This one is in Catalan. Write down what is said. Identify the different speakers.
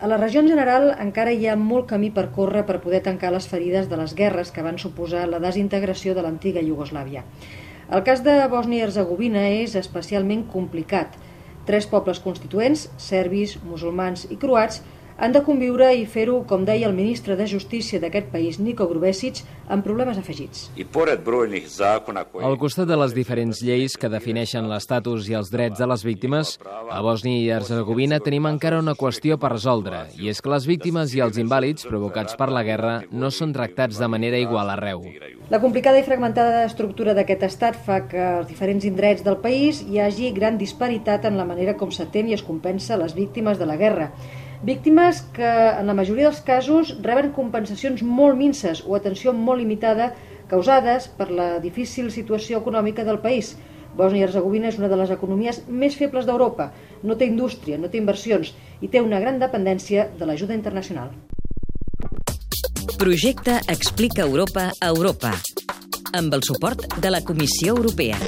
Speaker 1: A la regió en general encara hi ha molt camí per córrer per poder tancar les ferides de les guerres que van suposar la desintegració de l'antiga Iugoslàvia. El cas de Bòsnia i Herzegovina és especialment complicat. Tres pobles constituents, serbis, musulmans i croats, han de conviure i fer-ho, com deia el ministre de Justícia d'aquest país, Niko Grubesic, amb problemes afegits.
Speaker 2: Al costat de les diferents lleis que defineixen l'estatus i els drets de les víctimes, a Bòsnia i Herzegovina tenim encara una qüestió per resoldre, i és que les víctimes i els invàlids provocats per la guerra no són tractats de manera igual arreu.
Speaker 1: La complicada i fragmentada estructura d'aquest estat fa que als diferents indrets del país hi hagi gran disparitat en la manera com s'atén i es compensa les víctimes de la guerra. Víctimes que, en la majoria dels casos, reben compensacions molt minces o atenció molt limitada causades per la difícil situació econòmica del país. Bòsnia i Herzegovina és una de les economies més febles d'Europa. No té indústria, no té inversions i té una gran dependència de l'ajuda internacional.
Speaker 3: Projecte Explica Europa a Europa amb el suport de la Comissió Europea.